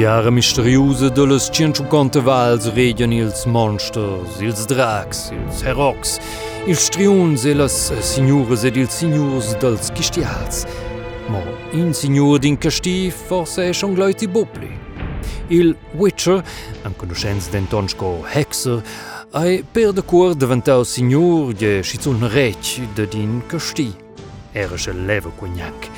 Tiara misteriusa dallas cienciuconte vals regian ils monsters, ils dracs, ils herocs, ils striuns e las signuras ed ils signurs dels chistials. Ma in signor din casti forse è schon gleuti bubli. Il Witcher, en conoscenza d'entonschco Hexer, ai per de cor diventau signor de schizun rec de din casti. Se leva cognac.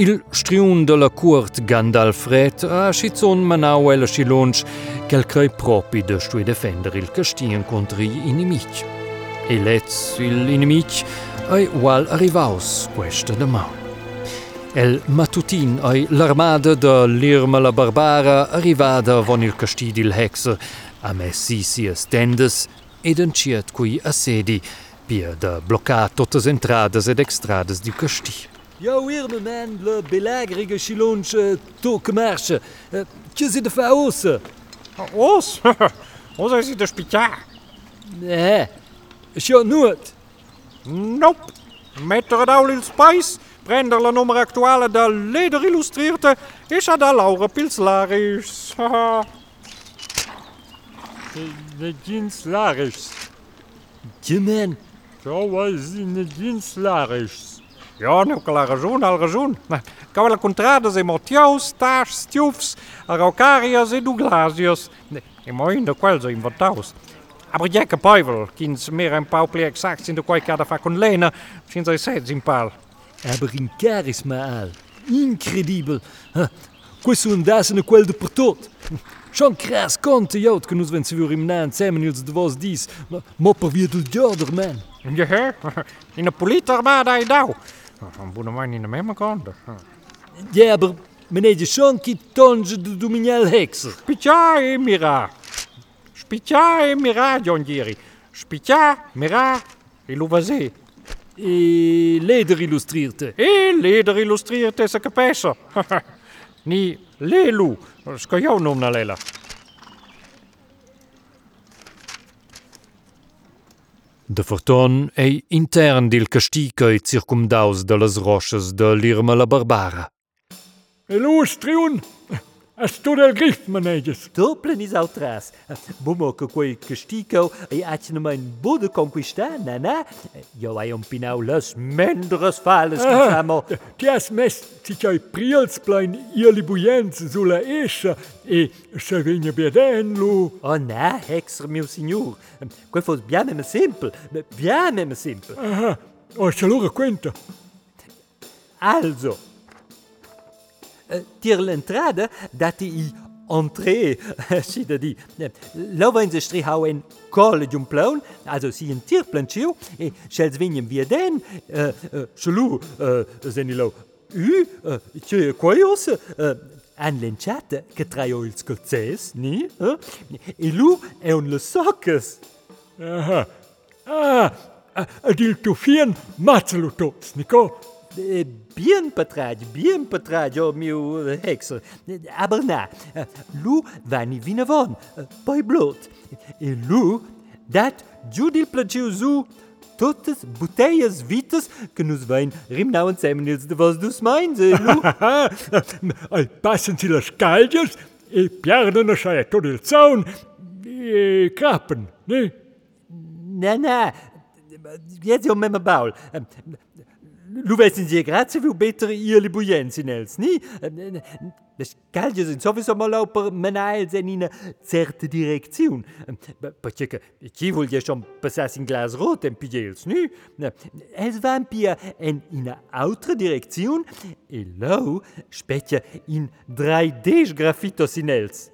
Il striun de la court Gandalfred a schizun manau ella schilunch quel crei propi de stui defender il castien contri inimic. E letz il inimic ai ual arrivaus questa de mau. El matutin ai l'armada de l'Irma la Barbara arrivada von il casti dil Hexer a messi sias tendes ed enciet cui assedi pia de bloccar totes entradas ed extradas di casti. Jo, Irme, man, le belagerige Chilonch, toke marche. Que zit de faose? Os? Os is de spitja. Nee, sjo nooit. Nope. Met de Daulil Spice, prender la nummer actuale de leder illustreerte, is er de Laura Pilslaris. De jeans laris. Je, man. Zo was in de jeans laris. Ja, nu al razoen, al razoen. Cavela contradas e motiaus, tas, stiufs, araucarias e douglasios. E moin de quels e inventaus. Aber jekke puivel, kins meer een plek exact in de koi kada fa con lena, sinds hij zet in paal. Aber in charisma al. Incredibel. Questo un dasene quel de per tot. Schon krass conte jout que nos vense vir im nan semen ils de vos dis. Ma, ma per via del joder, man. Hè? In de polietarmada e dau. Ah, Van Boeneman in de memmerkant. Ah. Ja, maar meneer Sonki tonze de dominel hekser. Spitja e mira. Spitja e mira, John Giri. Spitja, mira, e luvazé. E leder illustrierte. E leder illustrierte se capisce. Ni lelu, scogliamo un nome a. De Forton ei intern dil Kastikei circumdaus de las Roches de l'Irma la Barbara. Elo Striun! Es tut el gift maneges. Toplen is autras. Bumo che quei castico e acnema in bode conquista, nana. Io hai un pinau las mendres fales ah, che. Ti has mes ti chai priels plein ihr libuyens sulla esha e se vigne bedenlu. Oh na, hexer mio signor. Quel fos bien em simple, bien em simple. Ah, oh, allora quenta. Also, eh, tir l'entrada dati entrée, si da di. Lo vain se stri hau en colle d'un plaun, also si en tir planchiu, e schels vignem via den, uh, zenilo, u, tje quaios, an l'enciata che traio il scozzes, ni? E lu è un le soccas. Aha. Ah, ad il tufien mazzalo tots. Eh, Bien patrade, bien patrade, oh meu eh, hexer. Eh, Aber na, eh, lu va ni vinavon, poi blot. E lu, dat giudil placiu zu, totes boteias vitas que nos vem rimnau en semenils de vos dus meins, eh, lu. Haha. Al passen si las caldias e pierdono sai tot il zaun e capen, ne? na, na, jetzt jo memme baul. Luvesensie grazie viu betere ieli bujensin els, ni? Ähm, äh, das Gelder sind sowieso mal aber meneils in eine zerte Direktion. Perché chi voglia schon passare in glas rot en Pijels, nicht? Ähm, es van pia en in eine altra Direktion e lo specie in 3D graffito sin els.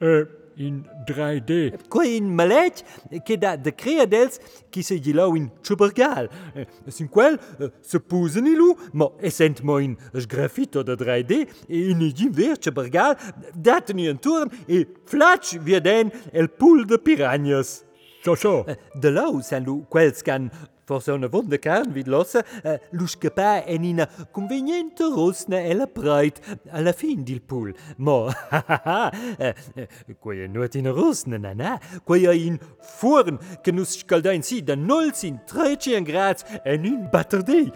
Äh, 3D. Quoi, une mallette qui a de créadels qui se dit là une tubergale. Euh, sin quel, eh, se pose e ni loup, mais essentiellement une graffito de 3D et une divers tubergale date ni un tour et flatch via den el pool de piranhas. Ça, ça. Eh, de là où sont quels scans forse una vonda carn vid l'ossa, eh, lo scapà è in conveniente rosna e la preit alla fin del pool. Ma, ha ha ha, eh, eh, quei in rosna, na na, quei è in forn che nos scaldà in si da 19-13 gradi e in batterdei.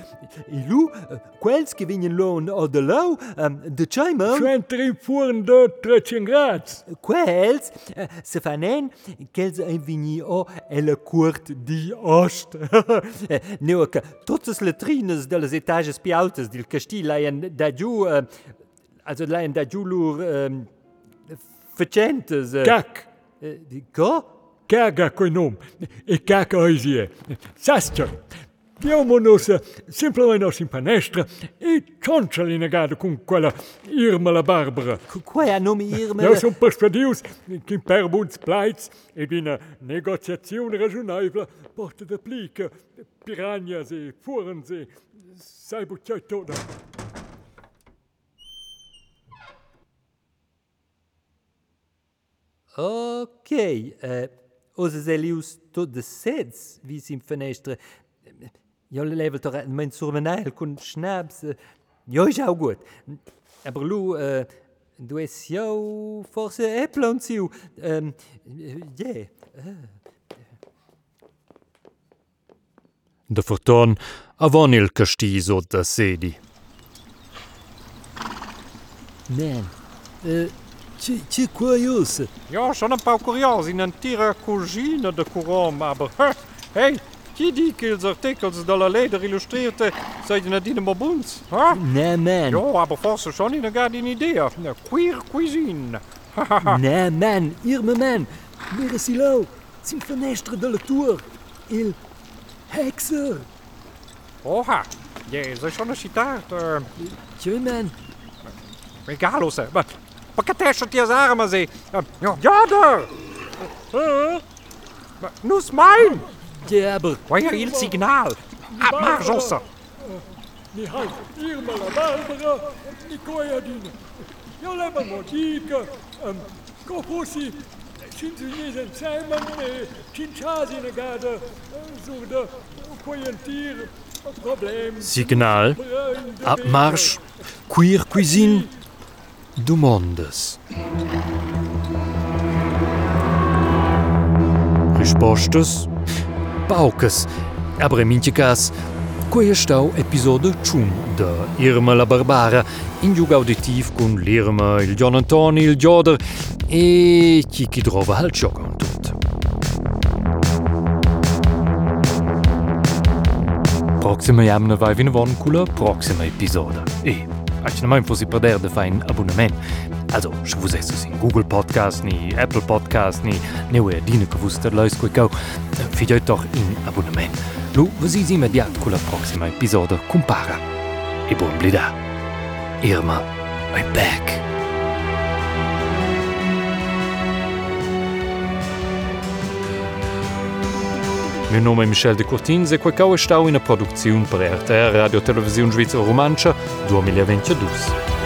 E lu, eh, quels che vengono l'on o de l'au, eh, de chaimer... Centri in forn da 13 gradi. Quels, eh, se fanen, quels è vini o e la di ost. Eh, Neo que totes letrines de las etages pi altas dil castí laien da giu, eh, also laien da giu lur ehm, facentes. Eh. Cac! Co? Caga quei nom, e cac oisie. Sastra, Diamonos simplesmente in panestra e cioncia l'inegato negado quella Irma la Barbara. É o nome Irma? Nós somos persuadidos que em Perbuns pleitos e na negociação razonável porta de plica piranhas e furans e saibo tchai toda. Ok, uh, os zelios todos sedes, visim panestra, Ja, Level mein surmenel kun schnaps äh, Jo ich auch gut. Aber äh, du es jo forse ziu. Ähm, äh, yeah. Da forton avon il sedi. Man, eh, ce, ce curioso! Un in cugina di Curom, ma... Hey, chi di che ils articels dalla leder illustrierte seid nadine mobuns? Huh? Na man, Jo, aber forse schon in gar die idee. Ja, queer cuisine. na man, irme man. Mire silo, sin fenestre de la tour. Il hexer. Oha, je, ze schon een citaat. Uh, Tje man, Egal, se. Maar, maar het schon die armen ze? Ja, ja, daar. Huh? Maar, nu is mijn. Diabo, o sinal? Amarram-se! Mihai, Irma, a e Dina. Eu levo uma dica, como fosse Cinziniz em negada, surda, euh, coentir, problema. Signal, Abmarsch, ah, Queer Cuisine do Mondes. Respostas paucas, aber in minche cas, quae stau episode chun de Irma la Barbara, in giug auditiv cun l'Irma, il John Antoni, il Gioder e chi chi trova al gioco un tot. Proxima jamna vai vin von cula proxima episode. E, Actualment posi perder de fein abonnement. Also je vous es in Google Podcast ni Apple Podcast ni neue Dine gewusster leus go go. Fiet doch in abonnement. Lo wo si immediat con la proxima episoda compara. E buon blida. Irma, I back. Meu nome Michel de Cortin se quei caue stau ina produziun per RTR Radiotelevision Schweizer Romancia 2022.